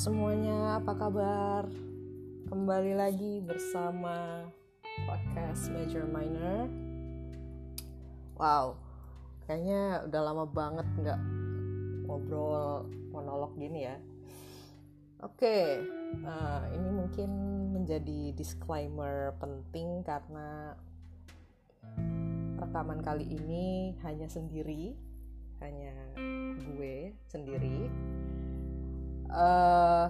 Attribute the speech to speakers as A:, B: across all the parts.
A: semuanya, apa kabar? Kembali lagi bersama podcast Major Minor. Wow, kayaknya udah lama banget nggak ngobrol monolog gini ya. Oke, uh, ini mungkin menjadi disclaimer penting karena rekaman kali ini hanya sendiri, hanya gue sendiri uh,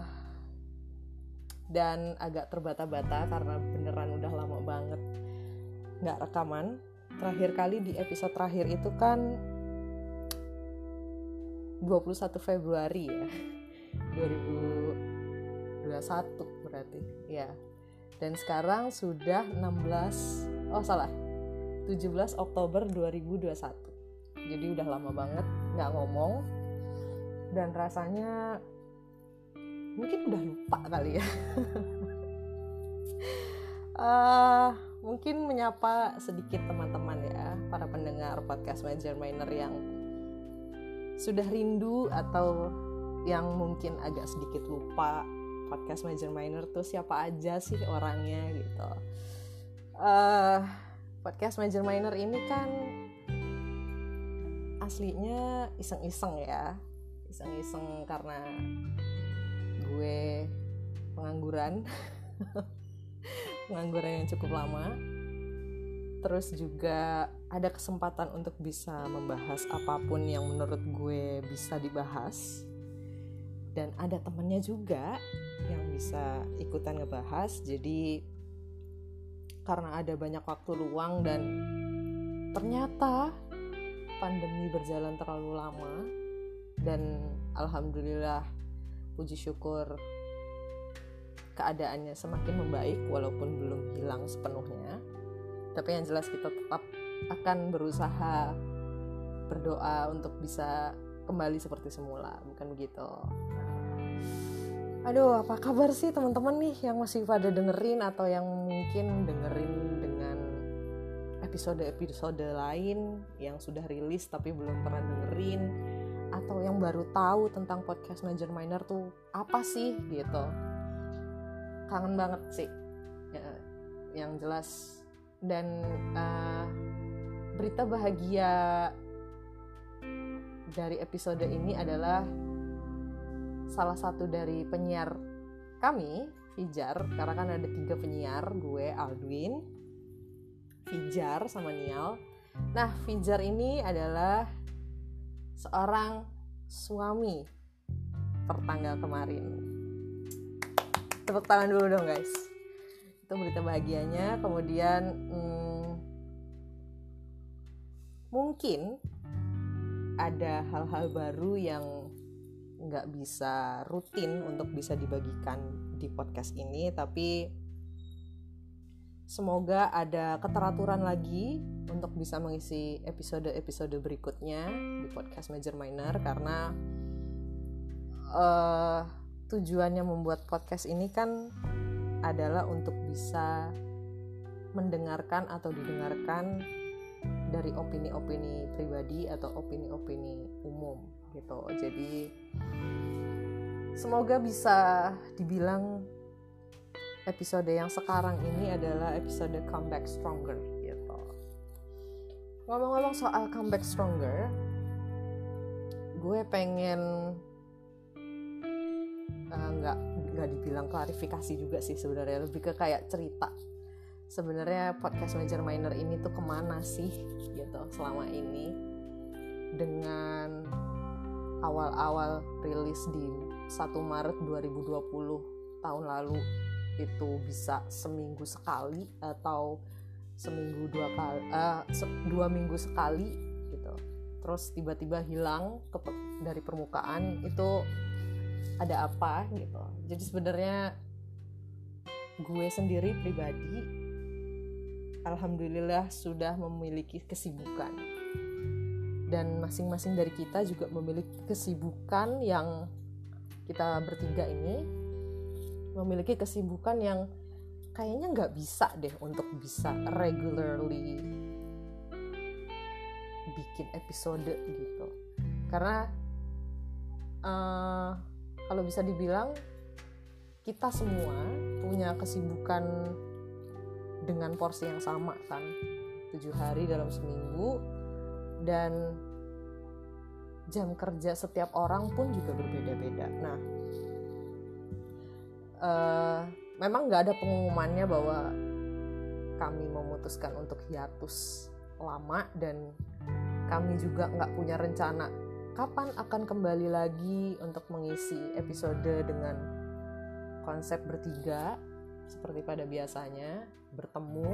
A: dan agak terbata-bata karena beneran udah lama banget nggak rekaman. Terakhir kali di episode terakhir itu kan 21 Februari ya. 2021 berarti ya. Dan sekarang sudah 16 oh salah. 17 Oktober 2021 jadi udah lama banget nggak ngomong. Dan rasanya mungkin udah lupa kali ya. Uh, mungkin menyapa sedikit teman-teman ya para pendengar podcast Major Minor yang sudah rindu atau yang mungkin agak sedikit lupa podcast Major Minor tuh siapa aja sih orangnya gitu. Uh, podcast Major Minor ini kan aslinya iseng-iseng ya. Iseng-iseng karena gue pengangguran. Pengangguran yang cukup lama. Terus juga ada kesempatan untuk bisa membahas apa pun yang menurut gue bisa dibahas. Dan ada temennya juga yang bisa ikutan ngebahas. Jadi karena ada banyak waktu luang dan ternyata pandemi berjalan terlalu lama dan alhamdulillah puji syukur keadaannya semakin membaik walaupun belum hilang sepenuhnya. Tapi yang jelas kita tetap akan berusaha berdoa untuk bisa kembali seperti semula bukan begitu? Aduh apa kabar sih teman-teman nih yang masih pada dengerin atau yang mungkin dengerin dengan episode-episode lain yang sudah rilis tapi belum pernah dengerin atau yang baru tahu tentang podcast major minor tuh apa sih gitu. Kangen banget sih ya, yang jelas. Dan uh, berita bahagia dari episode ini adalah salah satu dari penyiar kami Fijar. Karena kan ada tiga penyiar gue Aldwin Fijar sama Nial. Nah Fijar ini adalah seorang suami tertanggal kemarin. Tepuk tangan dulu dong guys. Itu berita bahagianya. Kemudian hmm, mungkin ada hal-hal baru yang nggak bisa rutin untuk bisa dibagikan di podcast ini, tapi semoga ada keteraturan lagi untuk bisa mengisi episode-episode berikutnya di podcast Major Minor karena uh, tujuannya membuat podcast ini kan adalah untuk bisa mendengarkan atau didengarkan dari opini-opini pribadi atau opini-opini umum gitu. Jadi semoga bisa dibilang episode yang sekarang ini adalah episode comeback stronger ngomong-ngomong soal comeback stronger gue pengen eh, nggak uh, nggak dibilang klarifikasi juga sih sebenarnya. Lebih ke kayak cerita. Sebenarnya podcast major minor ini tuh ke mana sih gitu selama ini? Dengan awal-awal rilis di 1 Maret 2020 tahun lalu itu bisa seminggu sekali atau seminggu dua kali uh, se dua minggu sekali gitu. Terus tiba-tiba hilang ke dari permukaan itu ada apa gitu. Jadi sebenarnya gue sendiri pribadi alhamdulillah sudah memiliki kesibukan. Dan masing-masing dari kita juga memiliki kesibukan yang kita bertiga ini memiliki kesibukan yang kayaknya nggak bisa deh untuk bisa regularly bikin episode gitu. Karena uh, kalau bisa dibilang kita semua punya kesibukan dengan porsi yang sama kan. Tujuh hari dalam seminggu dan jam kerja setiap orang pun juga berbeda-beda. Nah uh, memang nggak ada pengumumannya bahwa kami memutuskan untuk hiatus lama dan kami juga nggak punya rencana kapan akan kembali lagi untuk mengisi episode dengan konsep bertiga seperti pada biasanya bertemu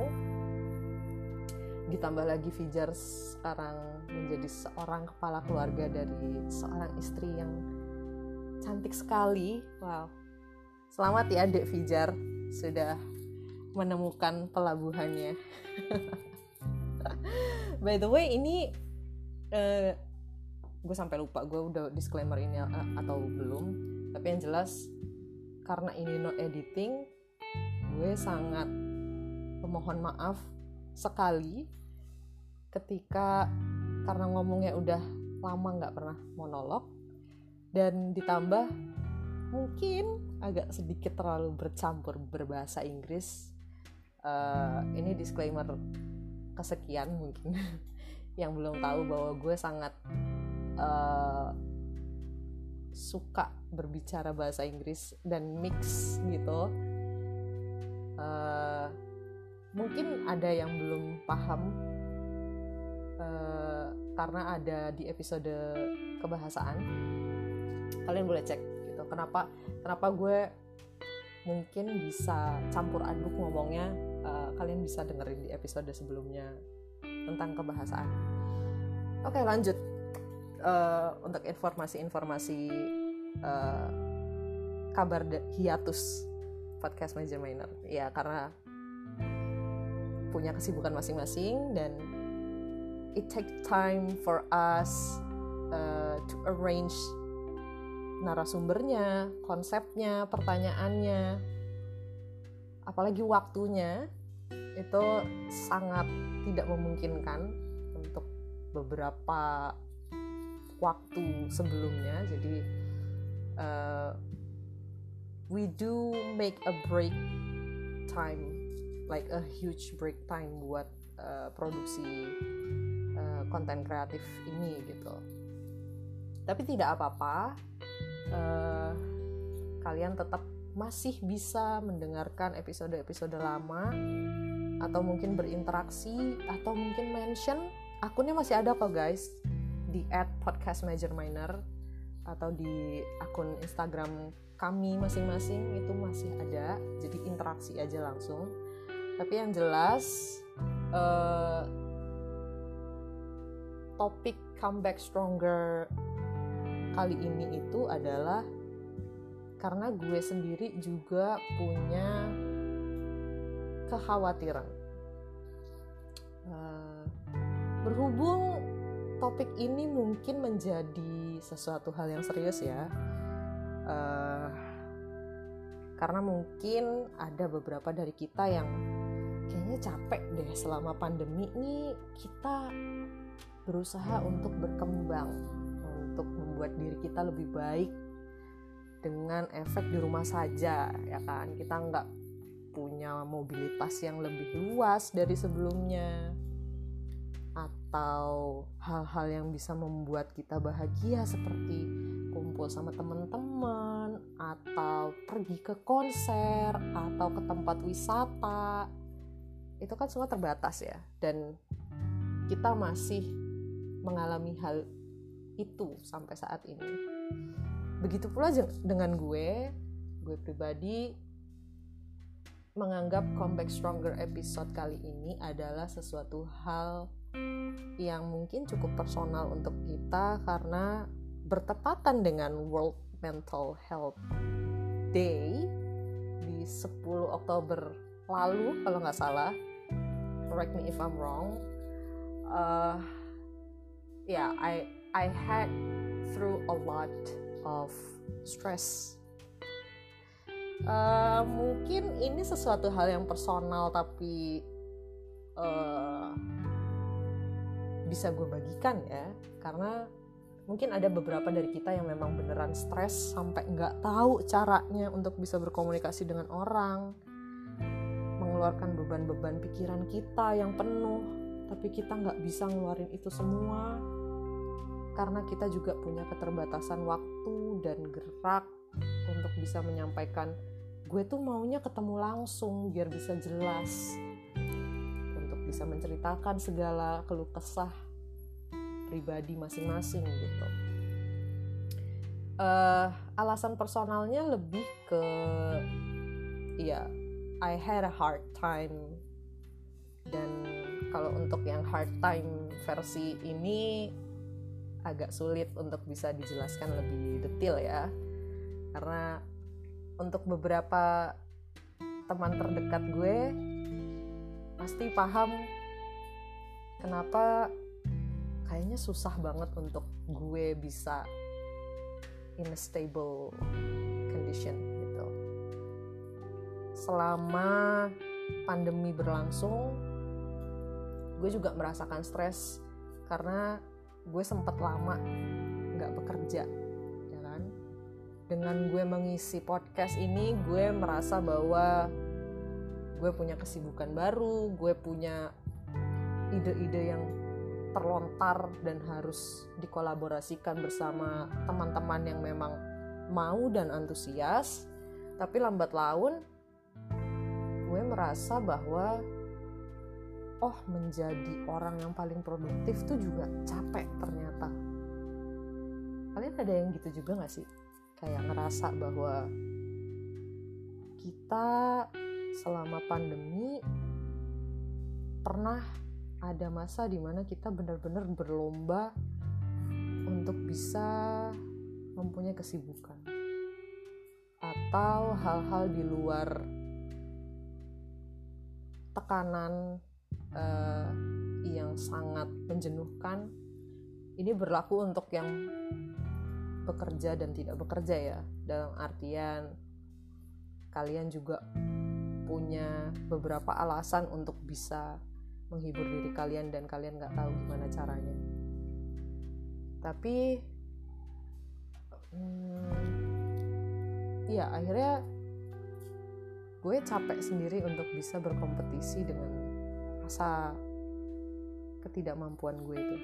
A: ditambah lagi Fijar sekarang menjadi seorang kepala keluarga dari seorang istri yang cantik sekali. Wow selamat ya adik Fijar sudah menemukan pelabuhannya. By the way ini uh, gue sampai lupa gue udah disclaimer ini uh, atau belum. Tapi yang jelas karena ini no editing gue sangat memohon maaf sekali ketika karena ngomongnya udah lama nggak pernah monolog dan ditambah mungkin agak sedikit terlalu bercampur berbahasa Inggris. Uh, ini disclaimer kesekian mungkin yang belum tahu bahwa gue sangat uh, suka berbicara bahasa Inggris dan mix gitu. Uh, mungkin ada yang belum paham uh, karena ada di episode kebahasaan kalian boleh cek kenapa kenapa gue mungkin bisa campur aduk ngomongnya uh, kalian bisa dengerin di episode sebelumnya tentang kebahasaan. Oke lanjut. Uh, untuk informasi-informasi uh, kabar hiatus podcast Major Minor. Ya karena punya kesibukan masing-masing dan it take time for us uh, to arrange narasumbernya, konsepnya, pertanyaannya, apalagi waktunya itu sangat tidak memungkinkan untuk beberapa waktu sebelumnya. Jadi uh, we do make a break time like a huge break time buat uh, produksi uh, konten kreatif ini gitu tapi tidak apa-apa uh, kalian tetap masih bisa mendengarkan episode-episode lama atau mungkin berinteraksi atau mungkin mention akunnya masih ada kok guys. Di at podcast major minor atau di akun Instagram kami masing-masing itu masih ada. Jadi interaksi aja langsung. Tapi yang jelas uh, topik comeback stronger kali ini itu adalah karena gue sendiri juga punya kekhawatiran. Uh, berhubung topik ini mungkin menjadi sesuatu hal yang serius ya uh, karena mungkin ada beberapa dari kita yang kayaknya capek deh selama pandemi ini kita berusaha untuk berkembang untuk membuat diri kita lebih baik dengan efek di rumah saja ya kan? Kita nggak punya mobilitas yang lebih luas dari sebelumnya atau hal-hal yang bisa membuat kita bahagia seperti kumpul sama teman-teman atau pergi ke konser atau ke tempat wisata. Itu kan semua terbatas ya. Dan kita masih mengalami hal itu sampai saat ini. Begitu pula dengan gue gue pribadi menganggap comeback stronger episode kali ini adalah sesuatu hal yang mungkin cukup personal untuk kita karena bertepatan dengan World Mental Health Day di 10 Oktober lalu kalau nggak salah. Correct me if I'm wrong. Uh, yeah I I had through a lot of stress. Uh, mungkin ini sesuatu hal yang personal tapi uh, bisa gue bagikan ya. Karena mungkin ada beberapa dari kita yang memang beneran stres sampai nggak tahu caranya untuk bisa berkomunikasi dengan orang mengeluarkan beban-beban pikiran kita yang penuh tapi kita nggak bisa ngeluarin itu semua karena kita juga punya keterbatasan waktu dan gerak untuk bisa menyampaikan gue tuh maunya ketemu langsung biar bisa jelas untuk bisa menceritakan segala keluh kesah pribadi masing-masing gitu. Uh, alasan personalnya lebih ke ya I had a hard time dan kalau untuk yang hard time versi ini agak sulit untuk bisa dijelaskan lebih detail ya. Karena untuk beberapa teman terdekat gue pasti paham kenapa kayaknya susah banget untuk gue bisa in a stable condition gitu. Selama pandemi berlangsung gue juga merasakan stres karena gue sempat lama nggak bekerja ya kan? Dengan gue mengisi podcast ini gue merasa bahwa gue punya kesibukan baru gue punya ide-ide yang terlontar dan harus dikolaborasikan bersama teman-teman yang memang mau dan antusias. Tapi lambat laun gue merasa bahwa oh menjadi orang yang paling produktif tuh juga capek ternyata. Kalian ada yang gitu juga gak sih? Kayak ngerasa bahwa kita selama pandemi pernah ada masa di mana kita benar-benar berlomba untuk bisa mempunyai kesibukan atau hal-hal di luar tekanan uh, yang sangat menjenuhkan. Ini berlaku untuk yang bekerja dan tidak bekerja ya. Dalam artian kalian juga punya beberapa alasan untuk bisa menghibur diri kalian dan kalian nggak tahu gimana caranya. Tapi hmm, ya akhirnya gue capek sendiri untuk bisa berkompetisi dengan rasa ketidakmampuan gue itu.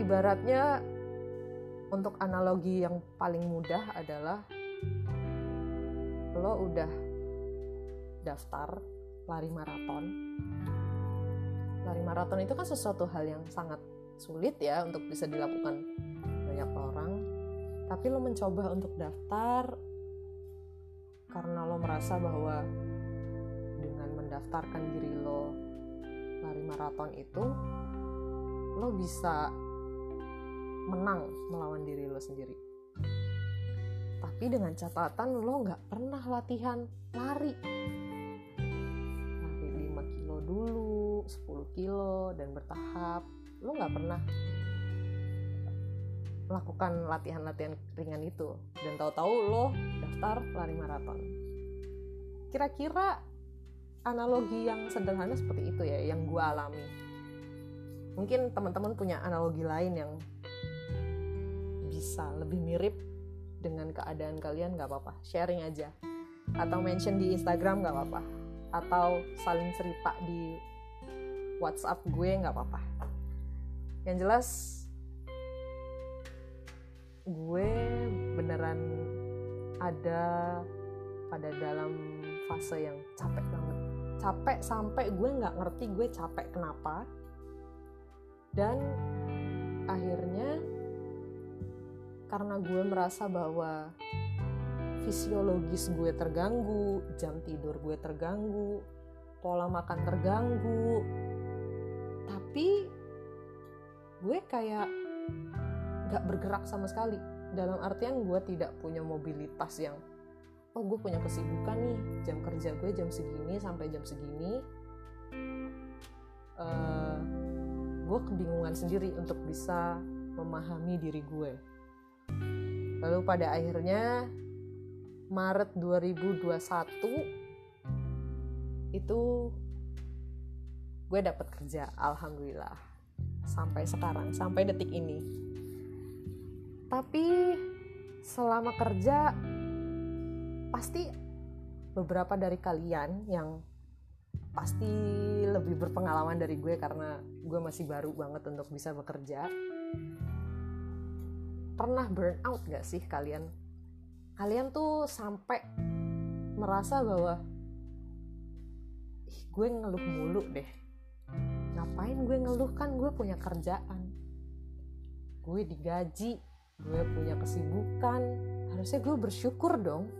A: Ibaratnya untuk analogi yang paling mudah adalah lo udah daftar lari maraton. Lari maraton itu kan sesuatu hal yang sangat sulit ya untuk bisa dilakukan banyak orang. Tapi lo mencoba untuk daftar karena lo merasa bahwa dengan mendaftarkan diri lo lari maraton itu lo bisa menang melawan diri lo sendiri. Tapi dengan catatan lo nggak pernah latihan lari. Lari 5 kilo dulu 10 kilo dan bertahap. Lu nggak pernah melakukan latihan-latihan ringan itu. Dan tahu-tahu lo daftar lari maraton. Kira-kira analogi yang sederhana seperti itu ya yang gue alami. Mungkin teman-teman punya analogi lain yang bisa lebih mirip dengan keadaan kalian nggak apa-apa. Sharing aja. Atau mention di Instagram nggak apa-apa. Atau saling cerita di WhatsApp gue nggak apa-apa. Yang jelas gue beneran ada pada dalam fase yang capek banget capek sampai gue nggak ngerti gue capek kenapa. Dan akhirnya karena gue merasa bahwa fisiologis gue terganggu jam tidur gue terganggu pola makan terganggu tapi gue kayak gak bergerak sama sekali. Dalam artian gue tidak punya mobilitas yang oh gue punya kesibukan nih. Jam kerja gue jam segini sampai jam segini. Uh, gue kebingungan sendiri untuk bisa memahami diri gue. Lalu pada akhirnya Maret 2021 itu gue dapat kerja alhamdulillah. Sampai sekarang sampai detik ini. Tapi selama kerja pasti beberapa dari kalian yang pasti lebih berpengalaman dari gue karena gue masih baru banget untuk bisa bekerja pernah burn out gak sih kalian? Kalian tuh sampai merasa bahwa ih gue ngeluh mulu deh. Ngapain gue ngeluh? Kan gue punya kerjaan. Gue digaji gue punya kesibukan. Harusnya gue bersyukur dong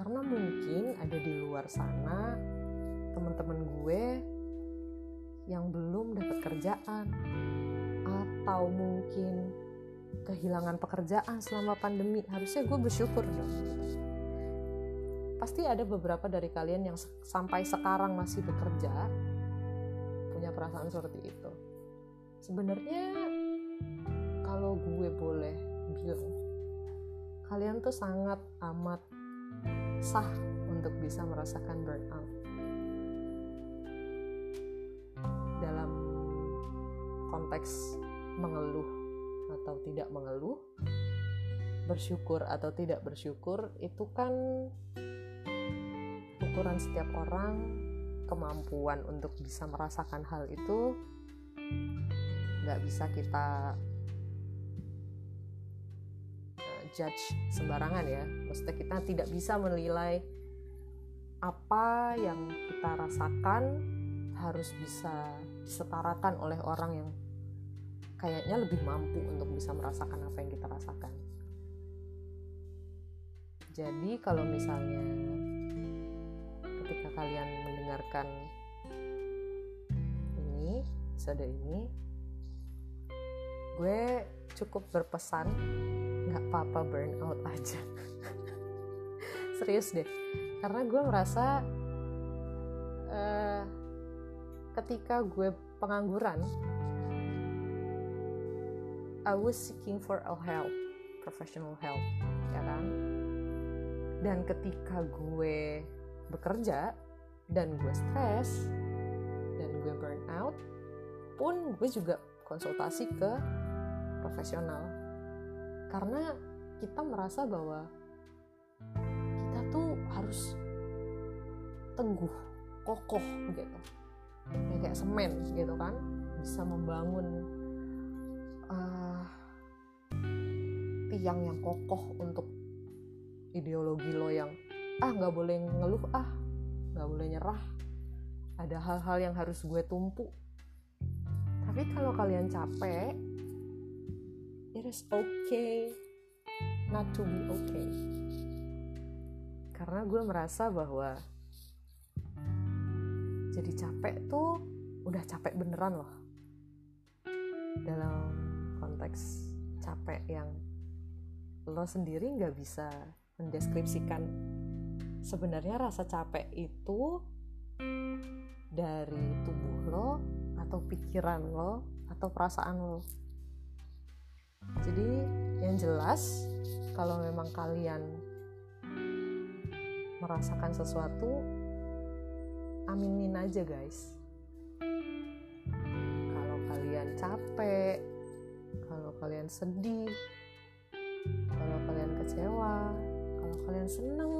A: karena mungkin ada di luar sana teman-teman gue yang belum dapat kerjaan atau mungkin kehilangan pekerjaan selama pandemi. Harusnya gue bersyukur dong. Pasti ada beberapa dari kalian yang sampai sekarang masih bekerja punya perasaan seperti itu. Sebenarnya kalau gue boleh bilang kalian tuh sangat amat sah untuk bisa merasakan burnout. Dalam konteks mengeluh atau tidak mengeluh, bersyukur atau tidak bersyukur itu kan ukuran setiap orang kemampuan untuk bisa merasakan hal itu nggak bisa kita judge sembarangan ya maksudnya kita tidak bisa menilai apa yang kita rasakan harus bisa disetarakan oleh orang yang kayaknya lebih mampu untuk bisa merasakan apa yang kita rasakan. Jadi kalau misalnya ketika kalian mendengarkan ini, episode ini, gue cukup berpesan nggak apa-apa burn out aja. Serius deh, karena gue merasa uh, ketika gue pengangguran I was seeking for a help professional help ya kan? Dan ketika gue bekerja dan gue stres dan gue burn out pun gue juga konsultasi ke profesional karena kita merasa bahwa kita tuh harus teguh kokoh gitu. Ya kayak semen gitu kan bisa membangun uh, tiang yang kokoh untuk ideologi lo yang ah nggak boleh ngeluh ah nggak boleh nyerah ada hal-hal yang harus gue tumpuk tapi kalau kalian capek it is okay not to be okay. Karena gue merasa bahwa jadi capek tuh udah capek beneran loh. Dalam konteks capek yang lo sendiri nggak bisa mendeskripsikan sebenarnya rasa capek itu dari tubuh lo atau pikiran lo atau perasaan lo yang jelas kalau memang kalian merasakan sesuatu aminin aja guys. Kalau kalian capek kalau kalian sedih kalau kalian kecewa kalau kalian seneng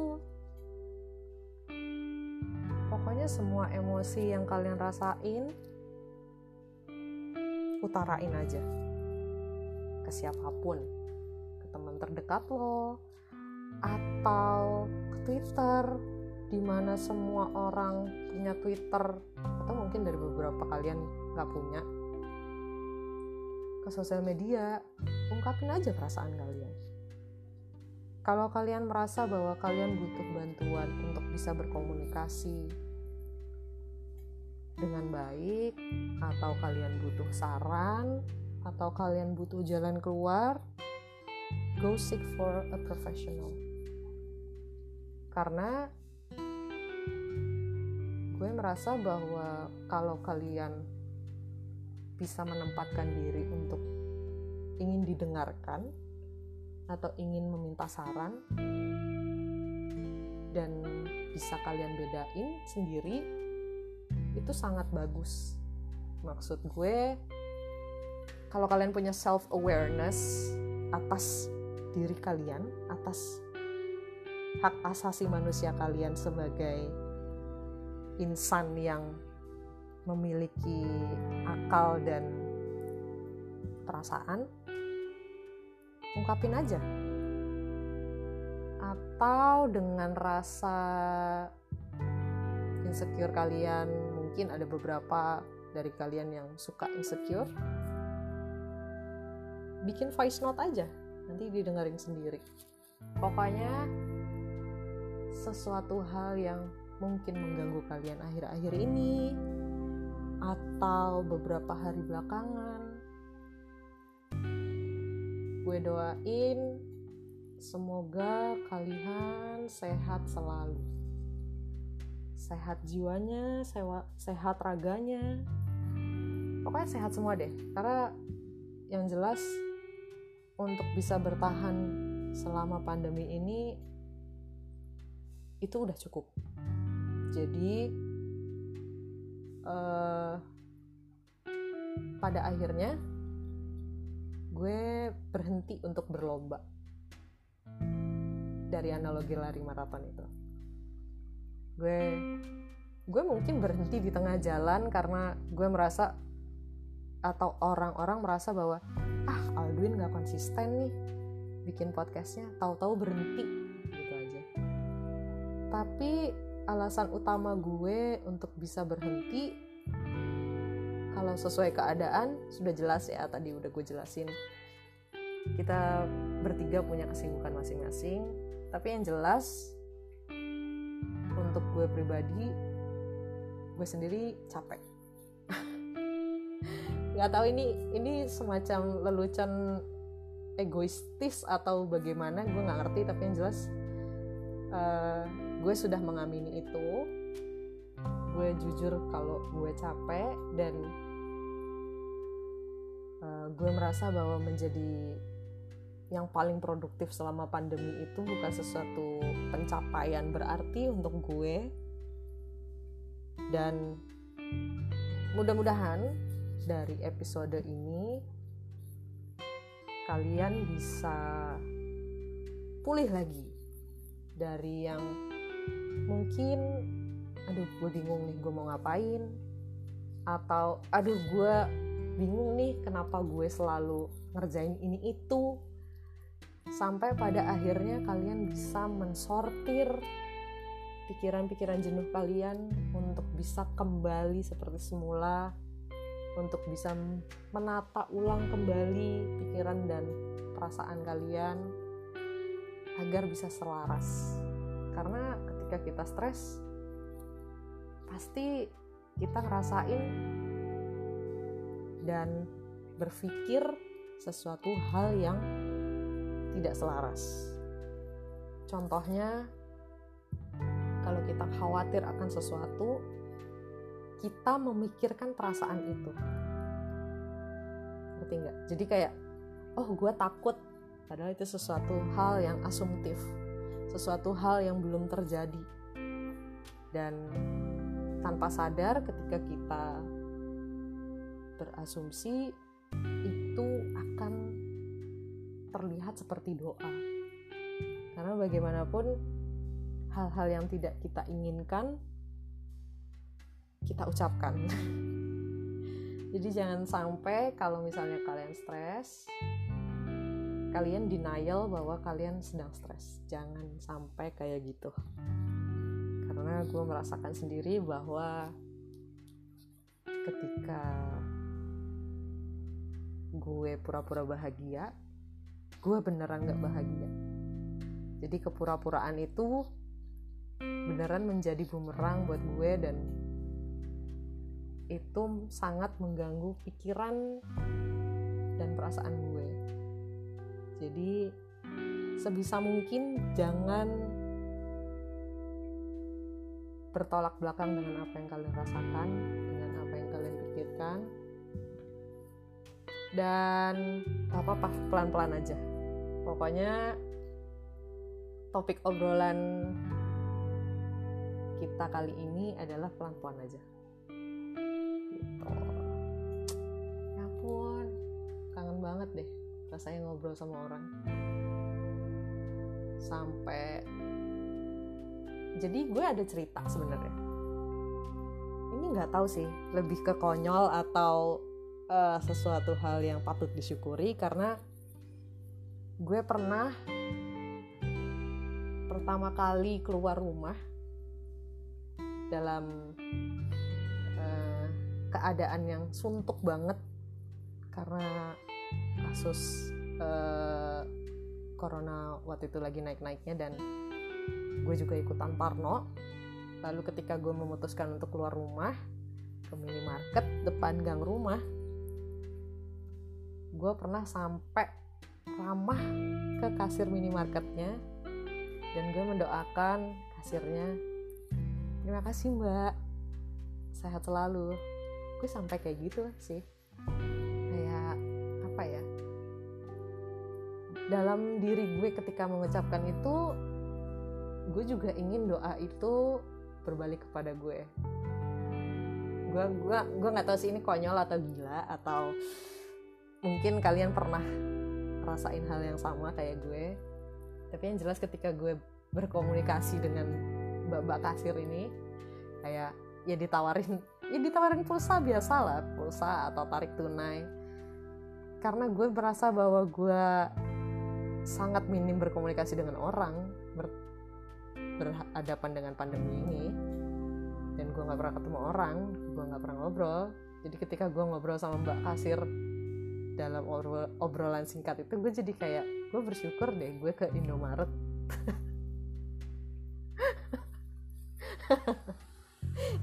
A: pokoknya semua emosi yang kalian rasain utarain aja ke siapa pun teman terdekat lo atau ke Twitter di mana semua orang punya Twitter atau mungkin dari beberapa kalian nggak punya. Ke sosial media ungkapin aja perasaan kalian. Kalau kalian merasa bahwa kalian butuh bantuan untuk bisa berkomunikasi dengan baik atau kalian butuh saran atau kalian butuh jalan keluar go seek for a professional. Karena gue merasa bahwa kalau kalian bisa menempatkan diri untuk ingin didengarkan atau ingin meminta saran dan bisa kalian bedain sendiri itu sangat bagus. Maksud gue kalau kalian punya self awareness atas diri kalian atas hak asasi manusia kalian sebagai insan yang memiliki akal dan perasaan ungkapin aja. Atau dengan rasa insecure kalian mungkin ada beberapa dari kalian yang suka insecure bikin voice note aja nanti didengerin sendiri. Pokoknya sesuatu hal yang mungkin mengganggu kalian akhir-akhir ini atau beberapa hari belakangan gue doain semoga kalian sehat selalu. Sehat jiwanya sehat raganya. Pokoknya sehat semua deh karena yang jelas untuk bisa bertahan selama pandemi ini itu udah cukup. Jadi uh, pada akhirnya gue berhenti untuk berlomba. Dari analogi lari maraton itu. Gue gue mungkin berhenti di tengah jalan karena gue merasa atau orang-orang merasa bahwa ah Aldwin gak konsisten nih bikin podcastnya tahu-tahu berhenti gitu aja. Tapi alasan utama gue untuk bisa berhenti kalau sesuai keadaan sudah jelas ya tadi udah gue jelasin. Kita bertiga punya kesibukan masing-masing tapi yang jelas untuk gue pribadi gue sendiri capek nggak tahu ini ini semacam lelucon egoistis atau bagaimana gue nggak ngerti tapi yang jelas uh, gue sudah mengamini itu. Gue jujur kalau gue capek dan uh, gue merasa bahwa menjadi yang paling produktif selama pandemi itu bukan sesuatu pencapaian berarti untuk gue. Dan mudah-mudahan dari episode ini kalian bisa pulih lagi dari yang mungkin aduh gue bingung nih gue mau ngapain? Atau aduh gue bingung nih kenapa gue selalu ngerjain ini itu? Sampai pada akhirnya kalian bisa mensortir pikiran-pikiran jenuh kalian untuk bisa kembali seperti semula untuk bisa menata ulang kembali pikiran dan perasaan kalian agar bisa selaras karena ketika kita stres pasti kita ngerasain dan berpikir sesuatu hal yang tidak selaras. Contohnya, kalau kita khawatir akan sesuatu, kita memikirkan perasaan itu. Ngerti nggak? Jadi kayak, oh gue takut, padahal itu sesuatu hal yang asumtif, sesuatu hal yang belum terjadi. Dan tanpa sadar ketika kita berasumsi itu akan terlihat seperti doa. Karena bagaimanapun hal-hal yang tidak kita inginkan kita ucapkan. Jadi jangan sampai kalau misalnya kalian stres, kalian denial bahwa kalian sedang stres. Jangan sampai kayak gitu. Karena gue merasakan sendiri bahwa ketika gue pura-pura bahagia, gue beneran gak bahagia jadi kepura-puraan itu beneran menjadi bumerang buat gue dan itu sangat mengganggu pikiran dan perasaan gue. Jadi sebisa mungkin jangan bertolak belakang dengan apa yang kalian rasakan dengan apa yang kalian pikirkan. Dan apa apa pelan-pelan aja. Pokoknya topik obrolan kita kali ini adalah pelan-pelan aja gitu. Ya ampun kangen banget deh rasanya ngobrol sama orang. Sampai jadi gue ada cerita sebenarnya. Ini nggak tahu sih lebih ke konyol atau uh, sesuatu hal yang patut disyukuri karena gue pernah pertama kali keluar rumah dalam keadaan yang suntuk banget karena kasus uh, corona waktu itu lagi naik-naiknya dan gue juga ikutan parno. Lalu ketika gue memutuskan untuk keluar rumah ke minimarket depan gang rumah gue pernah sampai ramah ke kasir minimarketnya dan gue mendoakan kasirnya terima kasih mbak. Sehat selalu gue sampai kayak gitu sih. Kayak apa ya? Dalam diri gue ketika mengucapkan itu gue juga ingin doa itu berbalik kepada gue. Gue gue gue nggak tahu sih ini konyol atau gila atau mungkin kalian pernah rasain hal yang sama kayak gue. Tapi yang jelas ketika gue berkomunikasi dengan mbak-mbak kasir ini kayak ya ditawarin ya ditawarin pulsa biasa lah pulsa atau tarik tunai. Karena gue merasa bahwa gue sangat minim berkomunikasi dengan orang ber, berhadapan dengan pandemi ini dan gue nggak pernah ketemu orang gue nggak pernah ngobrol. Jadi ketika gue ngobrol sama mbak kasir dalam obrolan singkat itu gue jadi kayak gue bersyukur deh gue ke Indomaret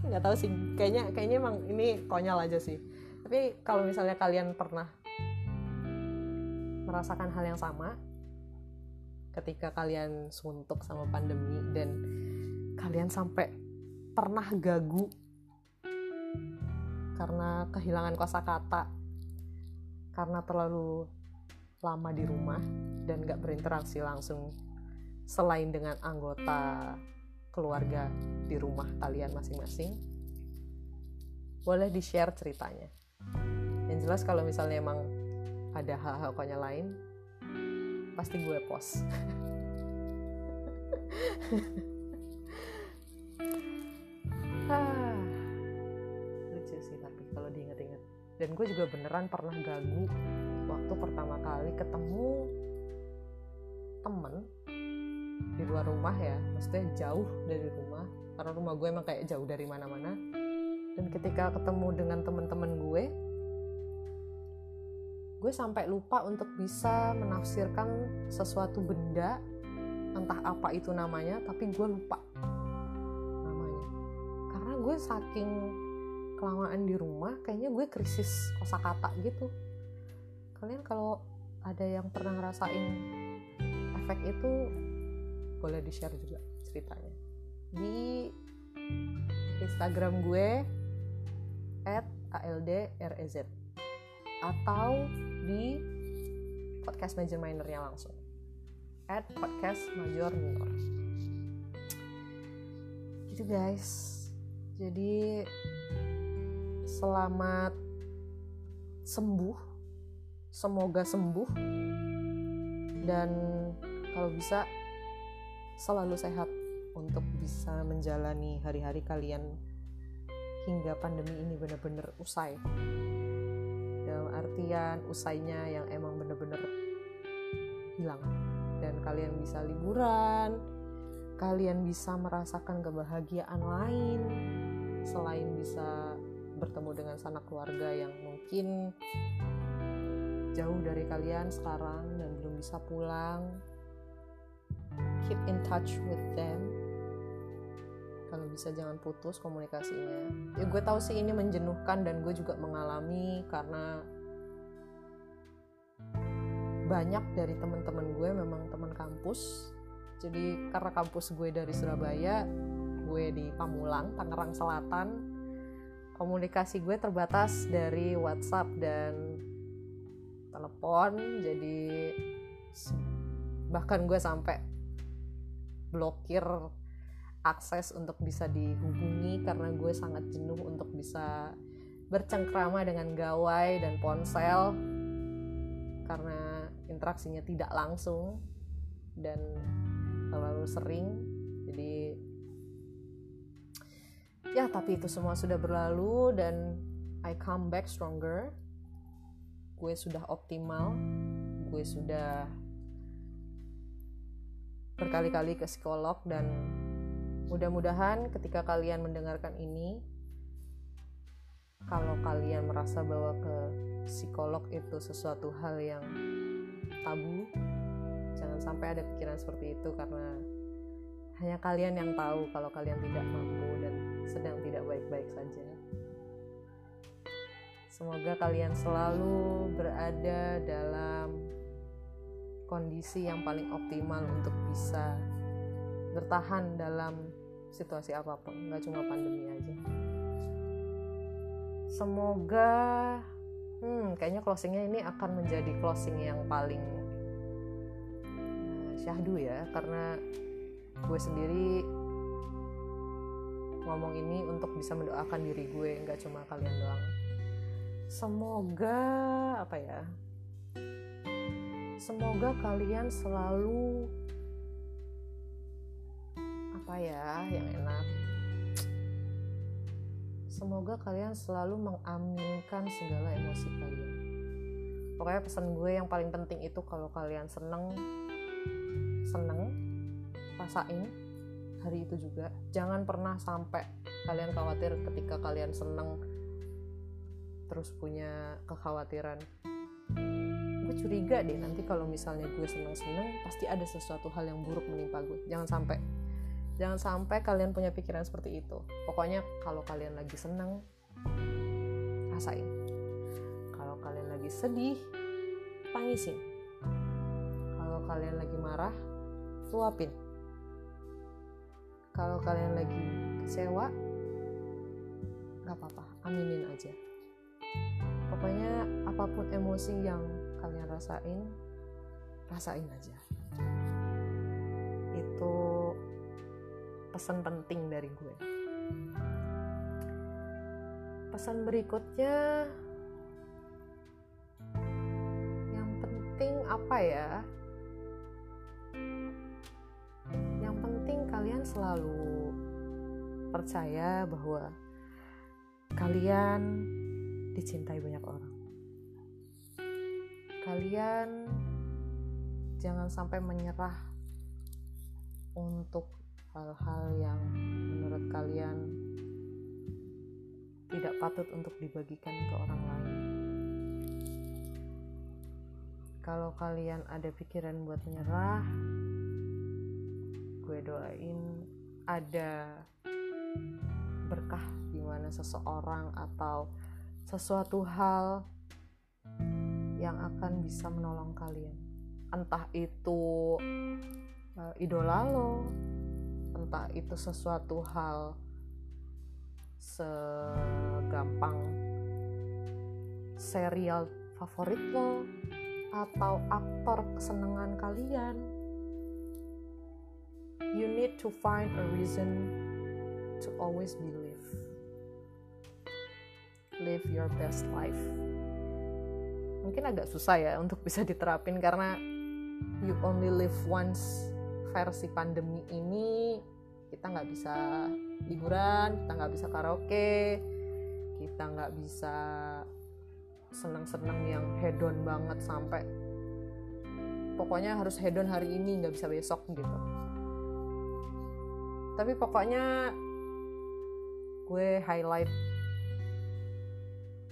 A: nggak tahu sih. Kayaknya kayaknya emang ini konyol aja sih. Tapi kalau misalnya kalian pernah merasakan hal yang sama ketika kalian suntuk sama pandemi dan kalian sampai pernah gagu karena kehilangan kosakata karena terlalu lama di rumah dan gak berinteraksi langsung selain dengan anggota keluarga di rumah kalian masing-masing boleh di share ceritanya. Yang jelas kalau misalnya emang ada hal-hal konyol lain pasti gue post. Ah, lucu sih tapi kalau diinget-inget dan gue juga beneran pernah gagu waktu pertama kali ketemu temen di luar rumah ya maksudnya jauh dari rumah karena rumah gue emang kayak jauh dari mana-mana. Dan ketika ketemu dengan temen-temen gue gue sampai lupa untuk bisa menafsirkan sesuatu benda entah apa itu namanya tapi gue lupa namanya. Karena gue saking kelamaan di rumah kayaknya gue krisis kosakata gitu. Kalian kalau ada yang pernah ngerasain efek itu boleh di share juga ceritanya. Di Instagram gue aldrez atau di podcast major minornya langsung. At podcast major minor. Gitu guys. Jadi selamat sembuh. Semoga sembuh. Dan kalau bisa selalu sehat untuk bisa menjalani hari-hari kalian hingga pandemi ini benar-benar usai. Dalam artian usainya yang emang bener-bener hilang. Dan kalian bisa liburan kalian bisa merasakan kebahagiaan lain selain bisa bertemu dengan sanak keluarga yang mungkin jauh dari kalian sekarang dan belum bisa pulang keep in touch with them. Kalau bisa jangan putus komunikasinya. Ya gue tahu sih ini menjenuhkan dan gue juga mengalami karena banyak dari teman-teman gue memang teman kampus. Jadi karena kampus gue dari Surabaya gue di Pamulang Tangerang Selatan komunikasi gue terbatas dari WhatsApp dan telepon. Jadi bahkan gue sampai blokir akses untuk bisa dihubungi karena gue sangat jenuh untuk bisa bercengkrama dengan gawai dan ponsel karena interaksinya tidak langsung dan terlalu sering. Jadi ya tapi itu semua sudah berlalu dan I come back stronger. Gue sudah optimal. Gue sudah berkali-kali ke psikolog dan mudah-mudahan ketika kalian mendengarkan ini kalau kalian merasa bahwa ke psikolog itu sesuatu hal yang tabu jangan sampai ada pikiran seperti itu karena hanya kalian yang tahu kalau kalian tidak mampu dan sedang tidak baik-baik saja. Semoga kalian selalu berada dalam kondisi yang paling optimal untuk bisa bertahan dalam situasi apa pun nggak cuma pandemi aja. Semoga hmm, kayaknya closingnya ini akan menjadi closing yang paling uh, syahdu ya karena gue sendiri ngomong ini untuk bisa mendoakan diri gue nggak cuma kalian doang. Semoga apa ya semoga kalian selalu apa ya yang enak. Semoga kalian selalu mengaminkan segala emosi kalian. Pokoknya pesan gue yang paling penting itu kalau kalian seneng seneng rasain hari itu juga. Jangan pernah sampai kalian khawatir ketika kalian seneng terus punya kekhawatiran curiga deh nanti kalau misalnya gue seneng-seneng pasti ada sesuatu hal yang buruk menimpa gue. Jangan sampai. Jangan sampai kalian punya pikiran seperti itu. Pokoknya kalau kalian lagi seneng rasain. Kalau kalian lagi sedih tangisin. Kalau kalian lagi marah luapin kalau kalian lagi kecewa gak apa-apa aminin aja. Pokoknya apa pun emosi yang kalian rasain rasain aja. Itu pesan penting dari gue. Pesan berikutnya yang penting apa ya? Yang penting kalian selalu percaya bahwa kalian dicintai banyak orang kalian jangan sampai menyerah untuk hal-hal yang menurut kalian tidak patut untuk dibagikan ke orang lain. Kalau kalian ada pikiran buat menyerah, gue doain ada berkah di mana seseorang atau sesuatu hal yang akan bisa menolong kalian. Entah itu uh, idola lo entah itu sesuatu hal segampang serial favorit lo atau aktor kesenangan kalian you need to find a reason to always believe live your best life mungkin agak susah ya untuk bisa diterapin karena you only live once versi pandemi ini kita nggak bisa liburan kita nggak bisa karaoke kita nggak bisa seneng-seneng yang hedon banget sampai pokoknya harus hedon hari ini nggak bisa besok gitu. Tapi pokoknya gue highlight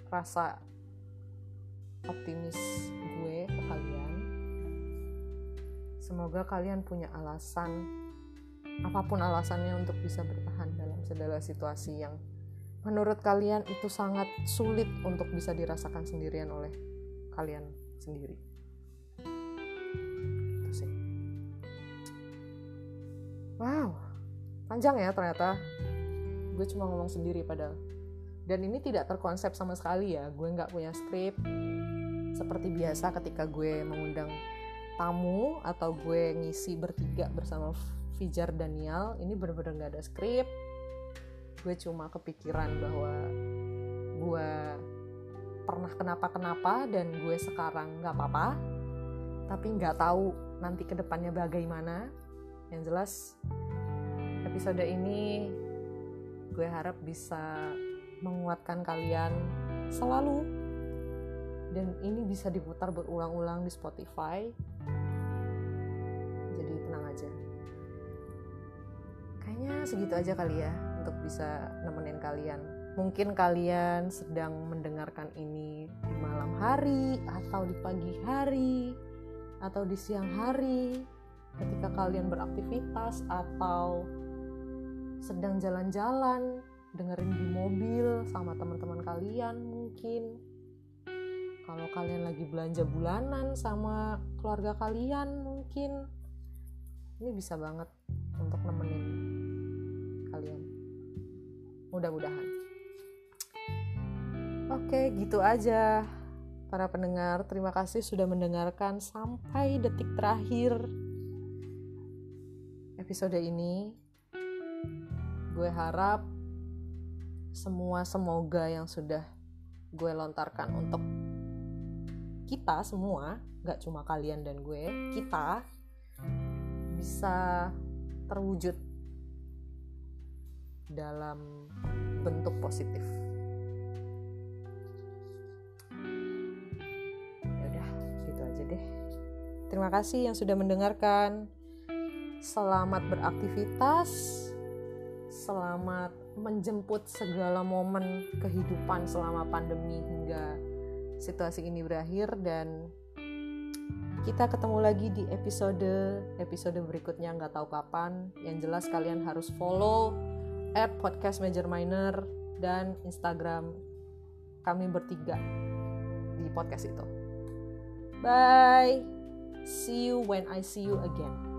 A: rasa optimis gue ke kalian. Semoga kalian punya alasan apa pun alasannya untuk bisa bertahan dalam segala situasi yang menurut kalian itu sangat sulit untuk bisa dirasakan sendirian oleh kalian sendiri. Itu sih. Wow panjang ya ternyata. Gue cuma ngomong sendiri padahal dan ini tidak terkonsep sama sekali ya. Gue nggak punya skrip seperti biasa ketika gue mengundang tamu atau gue ngisi bertiga bersama Fijar Daniel ini bener-bener gak ada skrip gue cuma kepikiran bahwa gue pernah kenapa-kenapa dan gue sekarang gak apa-apa. Tapi nggak tahu nanti ke depannya bagaimana. Yang jelas episode ini gue harap bisa menguatkan kalian selalu. Dan ini bisa diputar berulang-ulang di Spotify. Jadi tenang aja. Kayaknya segitu aja kali ya untuk bisa nemenin kalian. Mungkin kalian sedang mendengarkan ini di malam hari atau di pagi hari atau di siang hari ketika kalian beraktivitas atau sedang jalan-jalan dengerin di mobil sama teman-teman kalian mungkin. Kalau kalian lagi belanja bulanan sama keluarga kalian mungkin. Ini bisa banget untuk nemenin kalian. Mudah-mudahan. Oke gitu aja. Para pendengar terima kasih sudah mendengarkan sampai detik terakhir episode ini. Gue harap semua semoga yang sudah gue lontarkan untuk kita semua gak cuma kalian dan gue kita bisa terwujud dalam bentuk positif. Ya udah gitu aja deh. Terima kasih yang sudah mendengarkan. Selamat beraktivitas, selamat menjemput segala momen kehidupan selama pandemi hingga situasi ini berakhir. Dan kita ketemu lagi di episode episode berikutnya nggak tahu kapan. Yang jelas kalian harus follow at podcast major minor dan Instagram kami bertiga di podcast itu. Bye. See you when I see you again